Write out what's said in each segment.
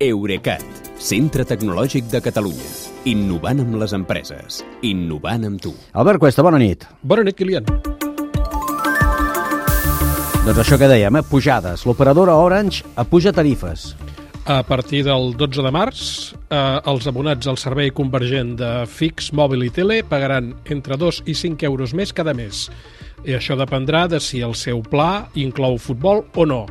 Eurecat, centre tecnològic de Catalunya. Innovant amb les empreses. Innovant amb tu. Albert Cuesta, bona nit. Bona nit, Kilian. Doncs això que dèiem, eh? pujades. L'operadora Orange apuja tarifes. A partir del 12 de març, eh, els abonats al servei convergent de fix, mòbil i tele pagaran entre 2 i 5 euros més cada mes. I això dependrà de si el seu pla inclou futbol o no.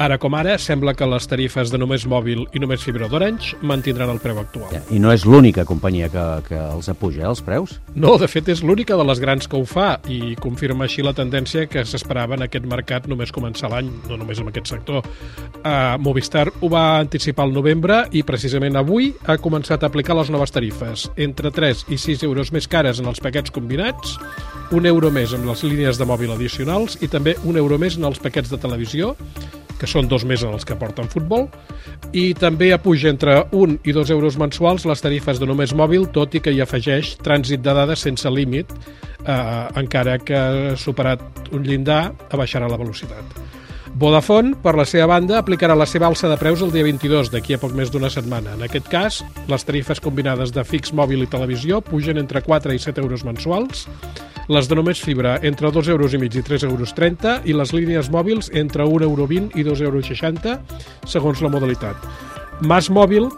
Ara com ara, sembla que les tarifes de només mòbil i només fibra d'Orange mantindran el preu actual. I no és l'única companyia que, que els apuja, eh, els preus? No, de fet és l'única de les grans que ho fa i confirma així la tendència que s'esperava en aquest mercat només començar l'any, no només en aquest sector. Uh, Movistar ho va anticipar al novembre i precisament avui ha començat a aplicar les noves tarifes. Entre 3 i 6 euros més cares en els paquets combinats, un euro més en les línies de mòbil addicionals i també un euro més en els paquets de televisió que són dos mesos els que porten futbol, i també apuja entre 1 i 2 euros mensuals les tarifes de només mòbil, tot i que hi afegeix trànsit de dades sense límit, eh, encara que superat un llindar, abaixarà la velocitat. Vodafone, per la seva banda, aplicarà la seva alça de preus el dia 22, d'aquí a poc més d'una setmana. En aquest cas, les tarifes combinades de fix, mòbil i televisió pugen entre 4 i 7 euros mensuals, les de només fibra entre 2 euros i mig i 3 euros 30 i les línies mòbils entre 1 euro 20 i 2 euros 60 segons la modalitat. Mas Mòbil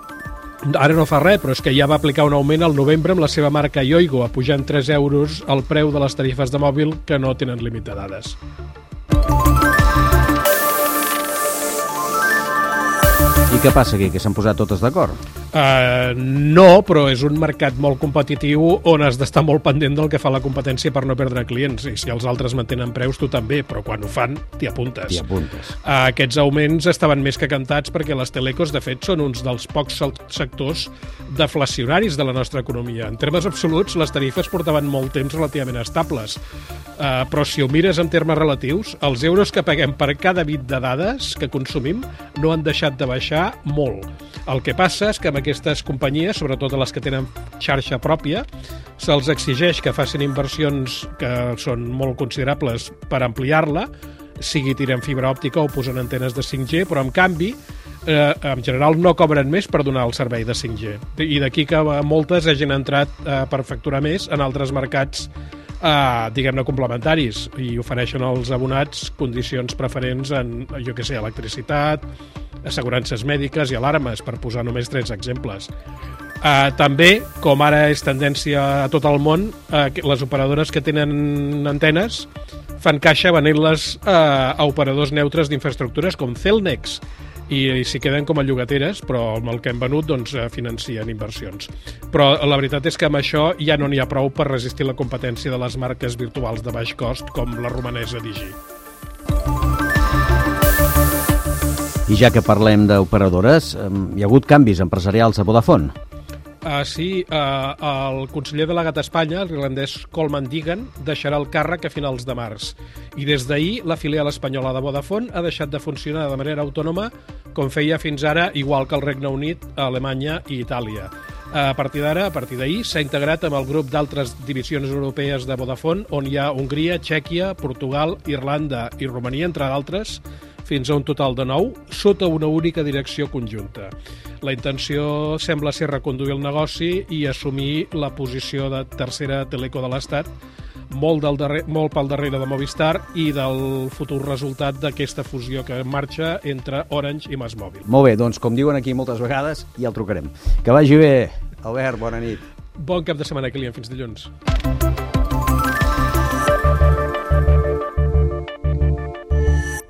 ara no fa res, però és que ja va aplicar un augment al novembre amb la seva marca Yoigo, apujant 3 euros el preu de les tarifes de mòbil que no tenen límit de dades. I què passa aquí, que s'han posat totes d'acord? Uh, no, però és un mercat molt competitiu on has d'estar molt pendent del que fa la competència per no perdre clients. I si els altres mantenen preus, tu també, però quan ho fan, t'hi apuntes. T'hi apuntes. Uh, aquests augments estaven més que cantats perquè les telecos, de fet, són uns dels pocs sectors deflacionaris de la nostra economia. En termes absoluts, les tarifes portaven molt temps relativament estables. Uh, però si ho mires en termes relatius, els euros que paguem per cada bit de dades que consumim no han deixat de baixar molt. El que passa és que amb aquestes companyies, sobretot les que tenen xarxa pròpia, se'ls exigeix que facin inversions que són molt considerables per ampliar-la, sigui tirant fibra òptica o posant antenes de 5G, però en canvi eh, en general no cobren més per donar el servei de 5G. I d'aquí que moltes hagin entrat eh, per facturar més en altres mercats eh, diguem-ne, complementaris i ofereixen als abonats condicions preferents en, jo que sé, electricitat, assegurances mèdiques i alarmes, per posar només tres exemples. Uh, també, com ara és tendència a tot el món, uh, les operadores que tenen antenes fan caixa venent-les uh, a operadors neutres d'infraestructures com Celnex, i, s'hi queden com a llogateres, però amb el que hem venut doncs, financien inversions. Però la veritat és que amb això ja no n'hi ha prou per resistir la competència de les marques virtuals de baix cost com la romanesa Digi. I ja que parlem d'operadores, hi ha hagut canvis empresarials a Vodafone? Uh, sí, uh, el conseller delegat a Espanya, l'irlandès Coleman Deegan, deixarà el càrrec a finals de març. I des d'ahir, la filial espanyola de Vodafone ha deixat de funcionar de manera autònoma com feia fins ara, igual que el Regne Unit, Alemanya i Itàlia. A partir d'ara, a partir d'ahir, s'ha integrat amb el grup d'altres divisions europees de Vodafone, on hi ha Hongria, Txèquia, Portugal, Irlanda i Romania, entre d'altres, fins a un total de nou, sota una única direcció conjunta. La intenció sembla ser reconduir el negoci i assumir la posició de tercera teleco de l'Estat, molt, del darrer, molt pel darrere de Movistar i del futur resultat d'aquesta fusió que marxa entre Orange i Masmòvil. Molt bé, doncs com diuen aquí moltes vegades, ja el trucarem. Que vagi bé. Albert, bona nit. Bon cap de setmana, Kilian. Fins dilluns.